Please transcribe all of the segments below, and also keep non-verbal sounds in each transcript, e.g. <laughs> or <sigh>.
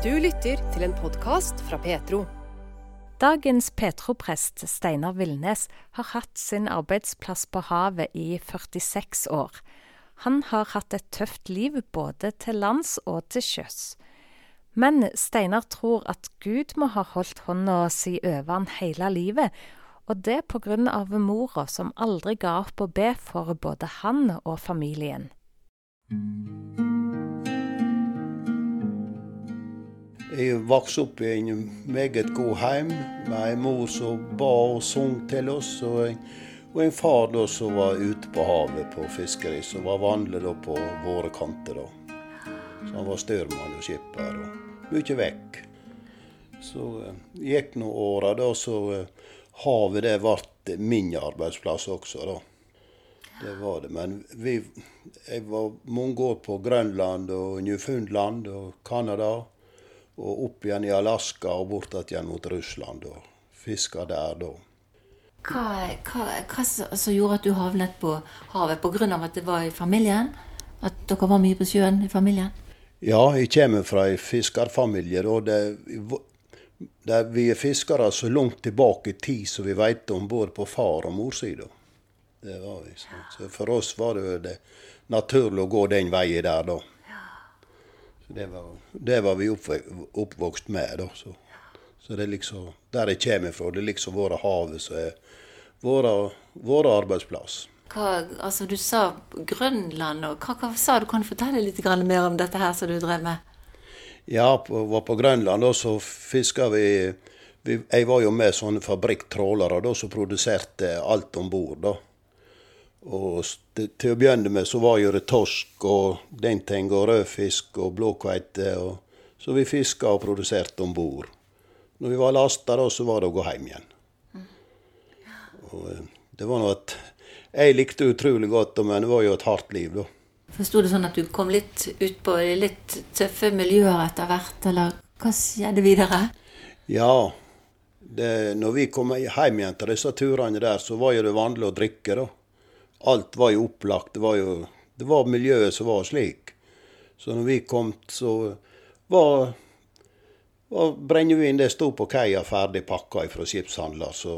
Du lytter til en podkast fra Petro. Dagens Petro-prest Steinar Villnes har hatt sin arbeidsplass på havet i 46 år. Han har hatt et tøft liv både til lands og til sjøs. Men Steinar tror at Gud må ha holdt hånda si over han hele livet, og det på grunn av mora som aldri ga opp å be for både han og familien. Jeg vokste opp i en meget god heim med en mor som ba og sang til oss, og en, og en far da som var ute på havet på fiskeri, som var vanlig da på våre kanter. da. Så han var styrmann og skipper og mye vekk. Så uh, gikk nå åra, da, så uh, havet det ble min arbeidsplass også, da. Det var det. Men vi, jeg var mange år på Grønland og Newfoundland og Canada og opp igjen i Alaska og bort igjen mot Russland. og Fiska der da. Hva, hva, hva som gjorde at du havnet på havet? Pga. at det var i familien? At dere var mye på sjøen i familien? Ja, jeg kommer fra en fiskerfamilie. og det, det, Vi er fiskere så langt tilbake i tid som vi vet om både på far- og morsida. Det var vi. Så. så for oss var det, det naturlig å gå den veien der da. Det var, det var, vi oppvokst med. da. Så, så, det er liksom der jeg kommer fra. Det er liksom våre havet som er vår, arbeidsplass. Hva, altså Du sa Grønland. og hva, hva, sa du? Kan du fortelle litt mer om dette her som du drev med? Ja, på, var på Grønland da, så fiska vi, vi, Jeg var jo med sånne fabrikktrålere da, som produserte alt om bord. Og til å begynne med så var jo det torsk og den ting, og rødfisk og blåkveite. Så vi fiska og produserte om bord. Når vi var lasta, så var det å gå hjem igjen. Og eh, det var noe at Jeg likte utrolig godt, men det var jo et hardt liv, da. Forsto det sånn at du kom litt ut på litt tøffe miljøer etter hvert, eller hva skjedde videre? Ja, det, når vi kom hjem igjen til disse turene der, så var jo det vanlig å drikke, da alt var jo opplagt. Det var jo det var miljøet som var slik. Så når vi kom, så var, var brennevin det sto på kaia ferdig pakka fra skipshandler. Så,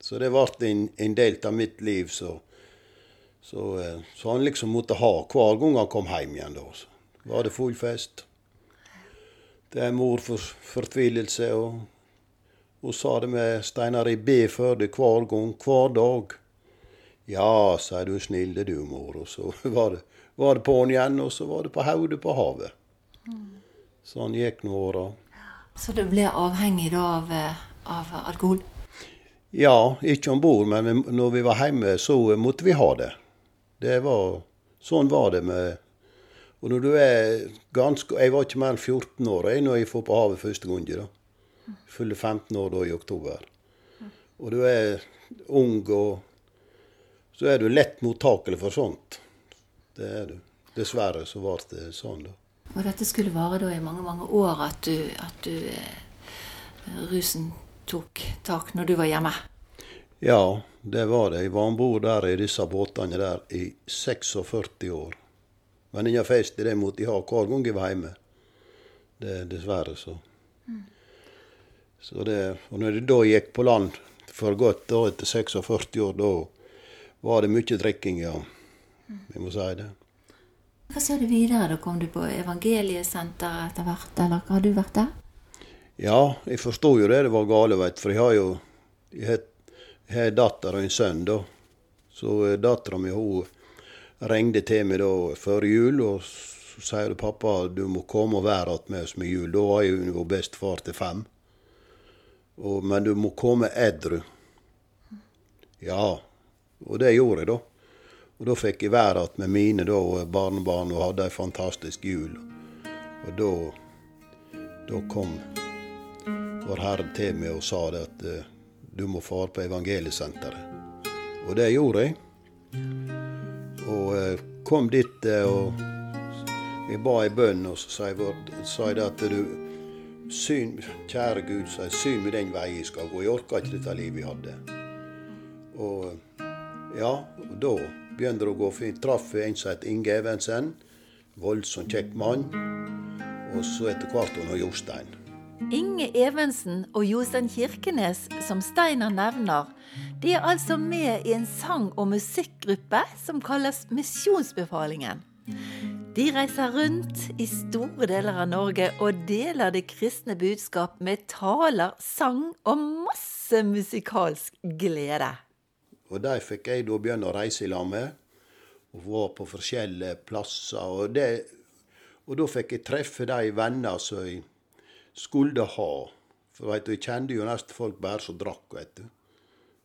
så det ble en, en, del av mitt liv så, så, eh, så, han liksom måtte ha hver gang han kom hjem igjen. da. Så var det full fest. Det er mor for fortvilelse. og Hun sa det med Steinar, i B før det hver gang, hver dag. Ja, sa du snille du, mor. Og så <laughs> var det, var det på'n igjen, og så var det på hodet på havet. Sånn gikk nå åra. Så du ble avhengig da av, eh, av alkohol? Ja, ikke om bord, men når vi var hjemme, så måtte vi ha det. Det var, Sånn var det med Og når du er ganske Jeg var ikke mer enn 14 år jeg, når jeg får på havet første gang. da. Fyller 15 år da i oktober. Og du er ung og så er du lett mottakelig for sånt. Det er du. Dessverre så ble det sånn, da. Og dette skulle vare da i mange, mange år at du, at du eh, rusen tok tak når du var hjemme? Ja, det var det. Jeg var om bord der i disse båtene der i 46 år. Men ingen fest i det mot jeg har hver gang jeg var hjemme. Det er dessverre så. Mm. så det, og når jeg da gikk på land for godt da, etter 46 år, da var det mye drikking, ja. Vi må si det. Hva så du videre? Da kom du på evangeliesenteret etter hvert, eller har du vært der? Ja, jeg forstod jo det det var gale, veit For jeg har jo jeg har datter og en sønn, da. Så eh, dattera mi ringte til meg da før jul og så sier hun, pappa du må komme og være igjen med oss med jul. Da var jeg jo bestefar til fem. Og, men du må komme edru. Ja, og det gjorde jeg, da. Og da fikk jeg være igjen med mine da, barnebarn og hadde ei fantastisk jul. Og da, da kom Vår Herre til meg og sa det at uh, du må fare på evangeliesenteret. Og det gjorde jeg. Og uh, kom dit uh, og jeg ba ei bønn, og så sa jeg, at du Syn, kjære Gud, sa jeg, syn meg den vei jeg skal gå. Jeg orka ikke dette livet jeg hadde. Og ja, og da begynte det å gå fint. Traff en som het Inge Evensen. Voldsomt kjekk mann. Og så etter hvert hun Jostein. Inge Evensen og Jostein Kirkenes, som Steinar nevner, de er altså med i en sang- og musikkgruppe som kalles Misjonsbefalingen. De reiser rundt i store deler av Norge og deler det kristne budskap med taler, sang og masse musikalsk glede. Og de fikk jeg da begynne å reise i lag med, og var på forskjellige plasser. Og, det, og da fikk jeg treffe de venner som jeg skulle ha. For vet du, jeg kjente jo nesten folk bare som drakk, vet du.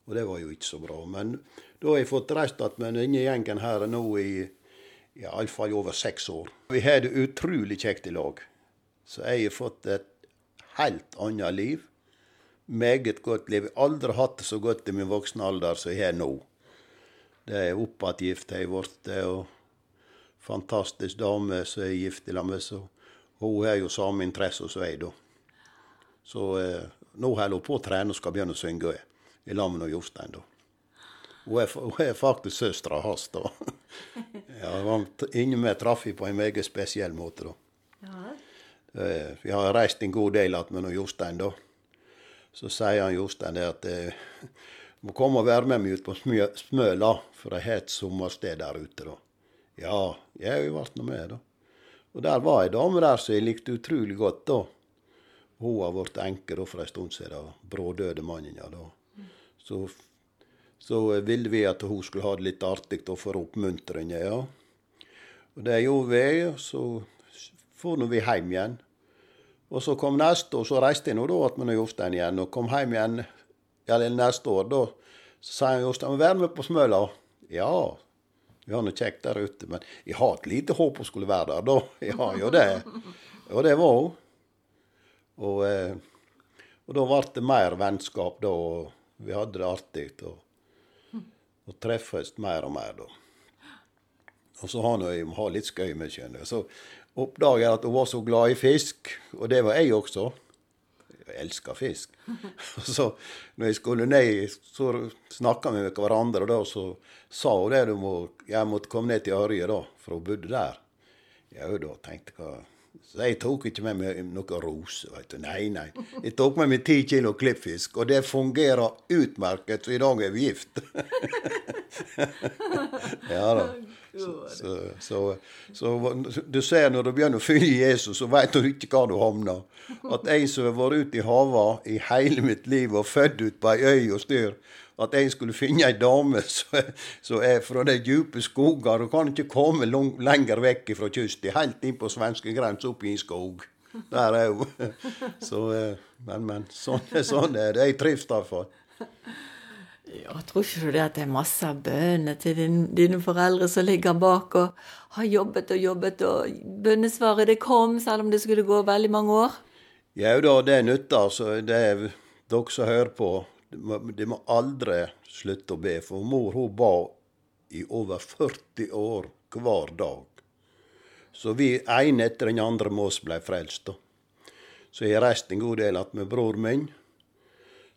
Og det var jo ikke så bra. Men da har jeg fått reist igjen med denne gjengen her nå i ja, iallfall over seks år. Vi har det utrolig kjekt i lag. Så jeg har fått et helt annet liv. Meget godt liv. Jeg har aldri hatt det så godt i min voksne alder som jeg har nå. Det er oppatgift jeg har blitt, og fantastisk dame som jeg er gift i lag med. Så hun har jo samme interesse som jeg, da. Så eh, nå holder hun på å trene og skal begynne å synge i lag med Jostein. da. Hun er, hun er faktisk søstera hans, da. <laughs> ja, Inni meg traff vi på en meget spesiell måte, da. Ja. Eh, vi har reist en god del igjen med Jostein, da. Så sier han Jostein at eh, må komme og være med meg ut på Smøla, for jeg har et sommersted der ute. da. Ja, jeg ble nå med, da. Og der var ei dame der som jeg likte utrolig godt, da. Hun har blitt enke for en stund siden. Brådøde mannen, ja. da. Så så ville vi at hun skulle ha det litt artig da, få oppmuntring. Ja. Og det gjorde vi, og så for vi hjem igjen. Og så kom neste år, så reiste jeg nå da igjen med Jostein igjen, og kom hjem igjen eller neste år. Da så sa jeg Jostein vær med på Smøla. Ja, vi har noe kjekt der ute, men jeg har et lite håp hun skulle være der, da. Jeg har jo det. Og det var hun. Og, eh, og da ble det mer vennskap, da. Og vi hadde det artig. Og og treffes mer og mer, da. Og så har jeg ha litt skøy med skjønner Så oppdaget jeg at hun var så glad i fisk, og det var jeg også. Jeg elsker fisk. <laughs> Og så når jeg skulle ned, så snakka vi med hverandre, og da så sa hun det du må, jeg måtte komme ned til Ørje, da, for hun bodde der. Ja, da tenkte jeg så jeg tok ikke med meg noe rose. vet du. Nei, nei. Jeg tok med meg ti kilo klippfisk, og det fungerer utmerket, så i dag er vi gift. <laughs> <laughs> ja da. Så, så, så, du ser når du begynner å følge Jesus, så vet du ikke hva du havner. At jeg som har vært ute i havet i hele mitt liv og født ut på ei øy og styr, at jeg skulle finne ei dame <laughs> som er fra de dype skoger og kan ikke komme lang, lenger vekk fra kysten, helt inn på svenskegrensa, opp i en skog. Der er hun. <laughs> Så, eh, men, men sånn, sånn er det. Jeg trives derfor. Ja, tror ikke det at det er masse av bønner til din, dine foreldre som ligger bak og har jobbet og jobbet, og bønnesvaret det kom, selv om det skulle gå veldig mange år? Jau da, det nytter. Altså, det er dere som hører på, de må aldri slutte å be. For mor hun ba i over 40 år hver dag. Så vi ene etter den andre med oss ble frelst. Så jeg har reist en god del igjen med bror min.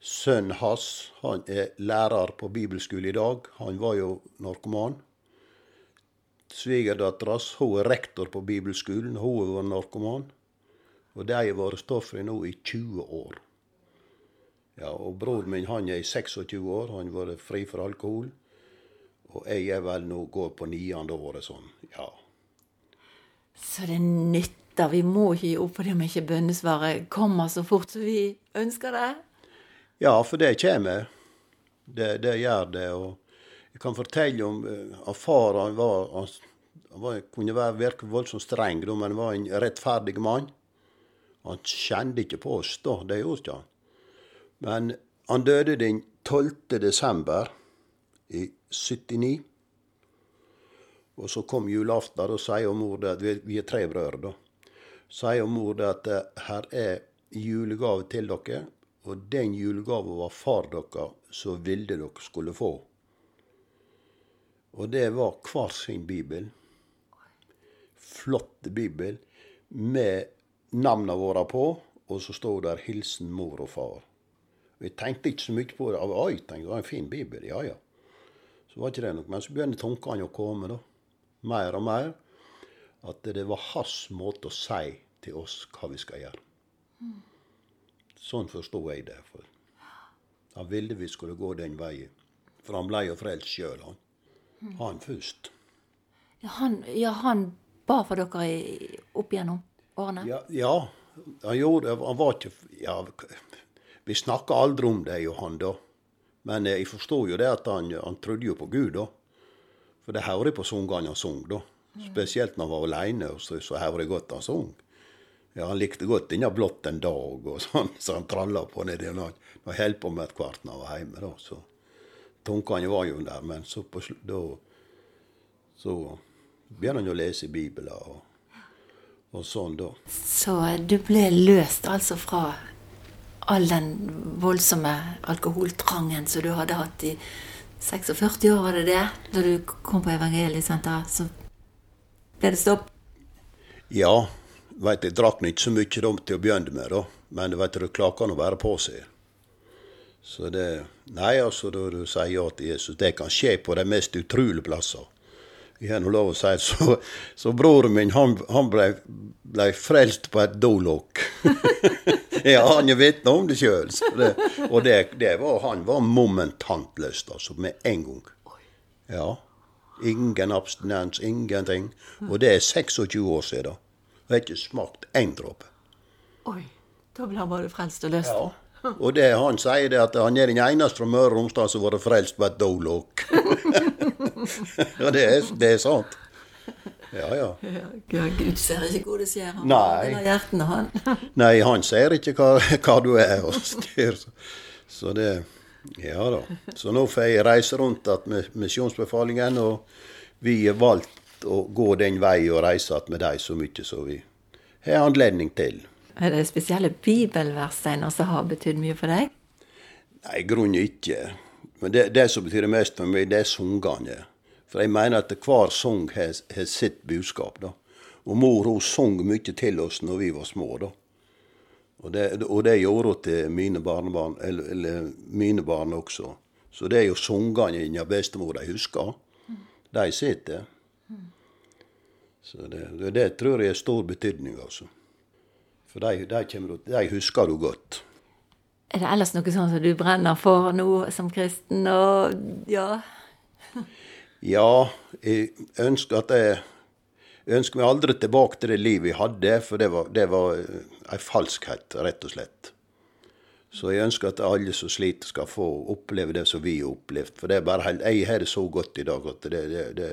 Sønnen hans han er lærer på bibelskole i dag. Han var jo narkoman. Svigerdattera hun er rektor på bibelskolen. Hun var narkoman. Og de har vært stoffri nå i 20 år. Ja, og Broren min han er i 26 år, han har vært fri for alkohol. Og jeg er vel nå går på niende året sånn, ja. Så det nytter. Vi må ikke gi opp for det om ikke bønnesvaret kommer så fort som vi ønsker det. Ja, for det kommer. Det, det gjør det. Og jeg kan fortelle om uh, at far han var, han, var, kunne være, virke voldsomt streng, men han var en rettferdig mann. Han kjente ikke på oss da, det gjorde ikke han. Men han døde den 12. desember i 79. Og så kom julaften, og sier mor det, vi er tre brødre, da. Sier mor det at eh, her er julegave til dere, og den julegaven var far dere som ville dere skulle få. Og det var hver sin bibel. Flott bibel med navnene våre på, og så står der 'Hilsen mor og far'. Vi tenkte ikke så mye på det. Oi, tenkte, det var en fin bibel. Ja, ja. Så var ikke det nok. Men så begynner tankene å komme, da. Mer og mer. At det var hans måte å si til oss hva vi skal gjøre. Sånn forstod jeg det. For han ville vi skulle gå den veien. For han ble jo frelst sjøl, han. Han først. Ja, han, ja, han ba for dere i, opp gjennom årene? Ja, ja han gjorde Han var ikke ja, Vi snakka aldri om det, Johan, da. Men jeg forstår jo det at han, han trodde jo på Gud, da. For det hører jeg på sangene han sang, da. Spesielt når han var aleine, så, så hører jeg godt han sang. Ja, Han likte godt denne 'Blått en dag' og sånn, så han tralla på nedi han holdt på med hvert når han var hjemme. da, så Tankene var jo der, men så på slutt, da så begynner han å lese Bibelen og, og sånn, da. Så du ble løst altså fra all den voldsomme alkoholtrangen som du hadde hatt i 46 år, var det det? Da du kom på evangeliesenteret, så ble det stopp? Ja, vet jeg drakk nå ikke så mye da, til å begynne med, da. Men vet, det klarer å være på seg. Så det Nei, altså, da du sier ja til Jesus, det kan skje på de mest utrolige plasser. Jeg har nå lov å si så, så broren min, han, han ble, ble frelst på et dolokk. <laughs> ja, han er vitne om det sjøl. Og det, det var, han var momentant løst, altså, med en gang. Ja. Ingen abstinens, ingenting. Og det er 26 år siden. Og jeg har ikke smakt én dråpe. Oi, da ble han bare frelst og løst. Ja. Og det han sier, det at han er den eneste fra Møre og Romsdal som har vært frelst på et dolokk. <laughs> ja, det er, det er sant. Ja, ja. Ja, Gud ser ikke hvor det skjer. Han Nei. har hjertene, han. <laughs> Nei, han ser ikke hva, hva du er og styr. Så, det Ja da. Så nå får jeg reise rundt att med misjonsbefalingen, og vi har valgt å gå den veien og reise med dem så mye som vi har anledning til. Er det spesielle bibelvers Steinar, som har betydd mye for deg? Nei, i grunnen ikke. Men det, det som betyr mest for meg, det er sangene. For jeg mener at hver sang har, har sitt budskap. da. Og mor hun sang mye til oss når vi var små. da. Og det, og det gjorde hun til mine barnebarn, eller, eller mine barn også. Så det er jo sangene bestemor de husker. De sitter. Så det, det, tror jeg er stor betydning, altså. For de, de, du- de husker du godt. Er det ellers noe sånn som du brenner for nå som kristen? Og ja <laughs> Ja, jeg ønsker at jeg, ønsker meg aldri tilbake til det livet jeg hadde, for det var, det var en falskhet, rett og slett. Så jeg ønsker at alle som sliter, skal få oppleve det som vi har opplevd. For det er bare helt, jeg har det så godt i dag at det, det, det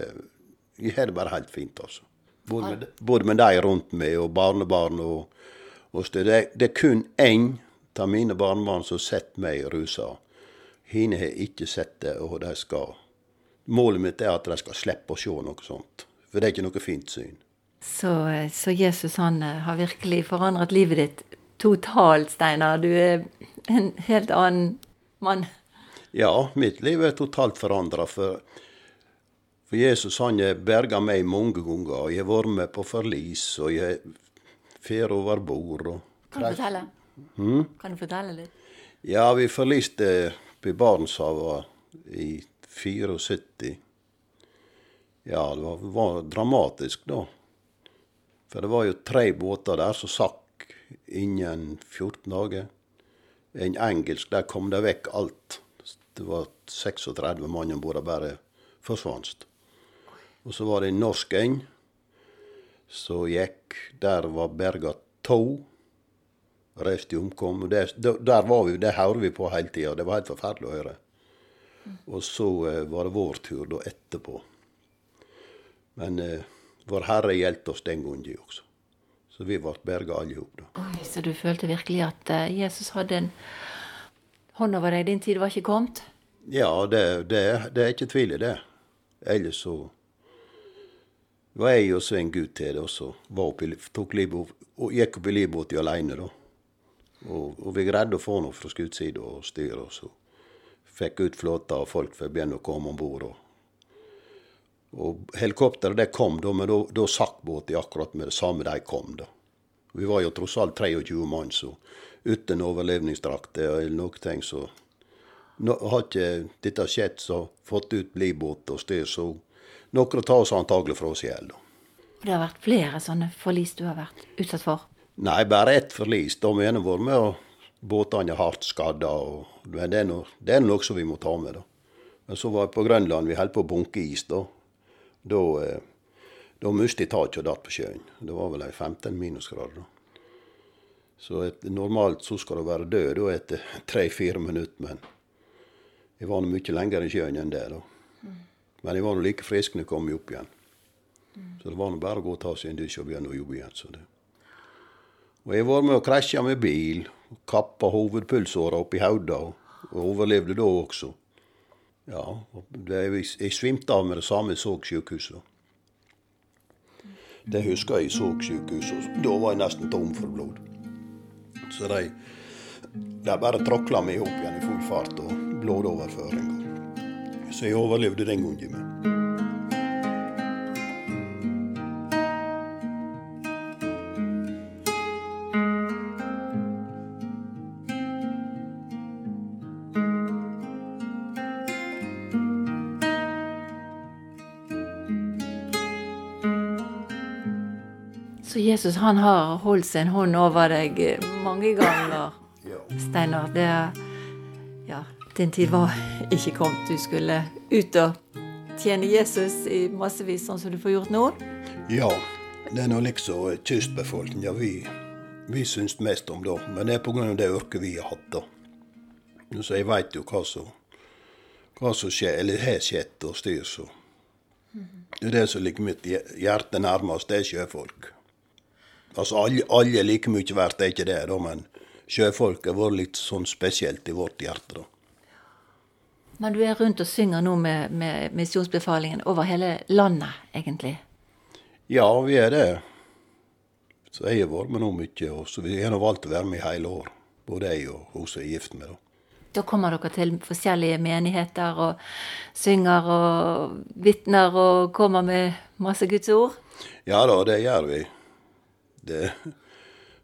Jeg har det bare helt fint, altså. Både med, både med de rundt meg og barnebarn og, og det, det er kun én av mine barnebarn som har sett meg rusa. Hine har ikke sett det, og de skal Målet mitt er at de skal slippe å se noe sånt. For det er ikke noe fint syn. Så, så Jesus han eh, har virkelig forandret livet ditt totalt, Steinar. Du er en helt annen mann. Ja, mitt liv er totalt forandra. For, for Jesus han har berga meg mange ganger. og Jeg har vært med på forlis, og jeg fer over bord. Og, Kan du fortelle? Kan du fortelle litt? ja, vi forliste på Barentshavet i 74. Ja, det var, var dramatisk da. For det var jo tre båter der som sakk innen 14 dager. En engelsk, der kom det vekk alt. Det var 36 mann om bord, bare forsvant. Og så var det en norsk en som gikk. Der var berga to. Resten omkom. Og det, der var vi, det hører vi på hele tida. Det var helt forferdelig å høre. Og så eh, var det vår tur da etterpå. Men eh, Vår Herre hjalp oss den gangen også. Så vi ble berga alle sammen. Så du følte virkelig at eh, Jesus hadde en hånd over deg? Din tid var ikke kommet? Ja, det, det, det er ikke tvil i det. Ellers så var jeg og en gud til det, og gikk opp i livbåten alene. da. Og, og vi greide å få noe fra skuddssida og styret, og så fikk ut flåta, og folk begynne å komme om bord. Og, og helikopteret det kom, da, men da, sakk båten akkurat med det samme de kom. da. Vi var jo tross alt 23 mann, så uten overlevningsdrakter eller noe ting, så nå, har ikke dette skjedd, så fått ut livbåt og styr, så noen tar oss antagelig fra oss i hjel. Det har vært flere sånne forlis du har vært utsatt for? Nei, bare ett forlis. Da vi med og båtene er hardt skadda. Men det er, noe, det er noe som vi må ta med. da. Men så var jeg på Grønland, vi holdt på å bunke is. Da Da, eh, da mistet jeg taket og datt på sjøen. Det var vel ei 15 minusgrader. da. Så et, normalt så skal du være død da etter <laughs> tre-fire minutter, men jeg var nå mye lenger i sjøen enn det. da. Men jeg var nå like frisk når jeg kom opp igjen. Så det var nå bare å gå og ta seg en dusj og begynne å jobbe igjen. så det. Og jeg var med og krasja med bil. Kappa hovedpulsåra oppi hodet og, og overlevde da også. Ja, og det, jeg, svimte av med det samme jeg så sjukehuset. Det husker jeg så sjukehuset. Da var jeg nesten tom for blod. Så de, de bare tråkla meg opp igjen i full fart og blodoverføring. Så jeg overlevde den gangen. Så Jesus han har holdt sin hånd over deg mange ganger. Steinar. Det Ja, din tid var ikke kommet. Du skulle ut og tjene Jesus i massevis, sånn som du får gjort nå. Ja, det er nå liksom kystbefolkninga vi, vi syns mest om, da. Men det er pga. det yrket vi har hatt, da. Så jeg veit jo hva som, hva som skjer, eller har skjedd og styr, så. Det er det som ligger mitt hjerte nærmest, det er sjøfolk. Altså alle, alle er like mye verdt, det er ikke det, da, men sjøfolk har vært litt sånn spesielt i vårt hjerte, da. Men du er rundt og synger nå med, med misjonsbefalingen over hele landet, egentlig. Ja, vi er det. Så jeg har vært med nå mye, og så vi har valgt å være med i hele år. Både jeg og hun som er gift med. da. Da kommer dere til forskjellige menigheter og synger og vitner og kommer med masse Guds ord. Ja da, det gjør vi. Det,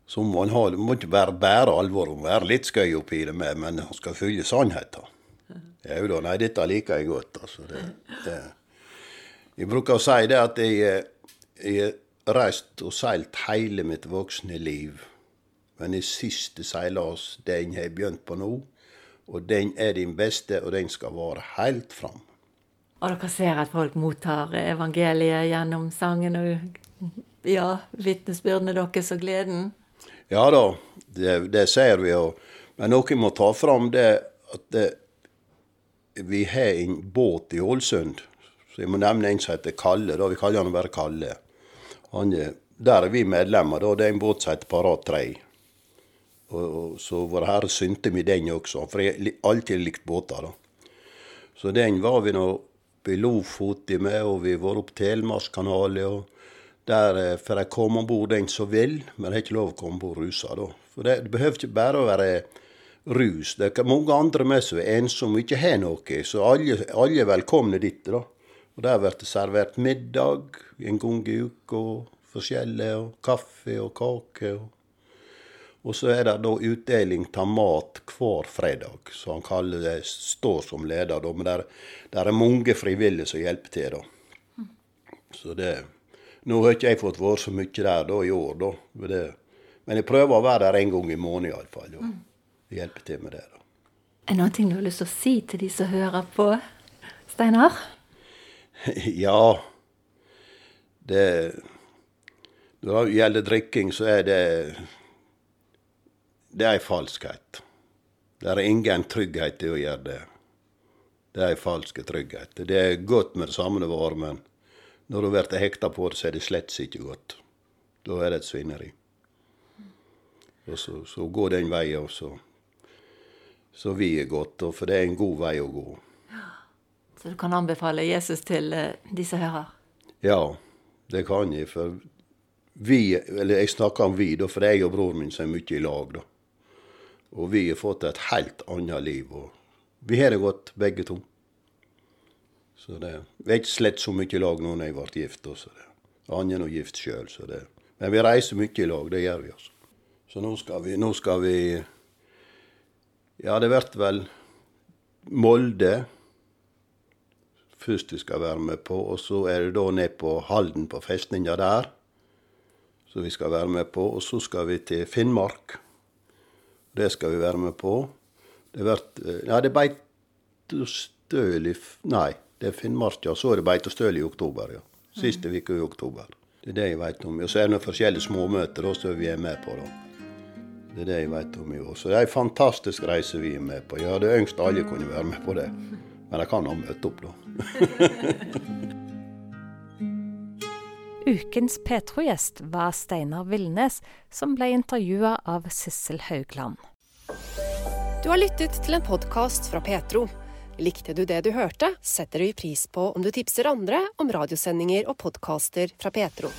så man ha, det må ikke bare bære alvor, må være litt skøy oppi det med, men man skal følge sannheten. Ja da, nei, dette liker jeg godt. altså. Det, det. Jeg bruker å si det at jeg, jeg har reist og seilt hele mitt voksne liv. Men den siste seilas, den har jeg begynt på nå. Og den er din beste, og den skal vare helt fram. Og dere ser at folk mottar evangeliet gjennom sangen og ja, vitnesbyrdene deres og gleden. Ja da, det, det ser vi. Og, men noen må ta fram, det at det, vi har en båt i Ålesund. Jeg må nevne en som heter Kalle. da, Vi kaller han bare Kalle. Han, er- der er vi medlemmer. da, Det er en båt som heter Parat 3. Og, og, så Vår Herre synte med den også, for jeg har alltid likt båter. da. Så den var vi nå i Lofoten med, og vi var oppe Telemarkskanalen. og der eh, får de komme om bord den som vil, men det har ikke lov å komme om bord rusa. da. For det, det behøver ikke bare å være rus. Det er mange andre med som er ensomme og ikke har noe, så alle, alle er velkomne dit. da. Og Der blir det servert middag en gang i uka, forskjellig, og kaffe og kake. og og så er det da utdeling av mat hver fredag, så han kaller det står som leder. da, Men der, der er mange frivillige som hjelper til. da. Så det, Nå har ikke jeg fått vært så mye der da i år, da. Men, det, men jeg prøver å være der en gang i måneden iallfall. Og hjelpe til med det. da. Er det noe du har lyst til å si til de som hører på, Steinar? <laughs> Ja det, Når det gjelder drikking, så er det Det er ei falskhet. Det er ingen trygghet i å gjøre det. Det er ei falsk trygghet. Det er godt med det samme det var, men når du blir hekta på det, så er det slett ikke godt. Da er det et svineri. Og så, så gå den veien, og så, så vi er godt. og For det er en god vei å gå. Så du kan anbefale Jesus til eh, de som hører? Ja, det kan jeg. For vi, eller jeg snakker om vi, da, for jeg og broren min så er mye i lag. da. Og vi har fått et helt annet liv. og Vi har det godt, begge to. Så det, Vi er ikke slett så mye i lag nå når jeg ble gift. Også, det. Han er å gift sjøl, Men vi reiser mye i lag, det gjør vi altså. Så nå skal vi, nå skal vi Ja, det blir vel Molde først vi skal være med på. Og så er det da ned på Halden, på festninga der. som vi skal være med på. Og så skal vi til Finnmark. Det skal vi være med på. Det blir vært Ja, det er beitostøl i Nei, det er Finnmark, ja. Så er det beitostøl i oktober, ja. Siste uke i oktober. Det er det jeg vet om. Og så er det noen forskjellige småmøter som vi er med på, da. Det er det jeg vet om i år. Så det er ei fantastisk reise vi er med på. Jeg hadde ønsket alle kunne være med på det. Men jeg kan ha møtt opp, da. <laughs> Ukens Petro-gjest var Steinar Villnes, som ble intervjua av Sissel Haugland. Du har lyttet til en podkast fra Petro. Likte du det du hørte, setter vi pris på om du tipser andre om radiosendinger og podkaster fra Petro.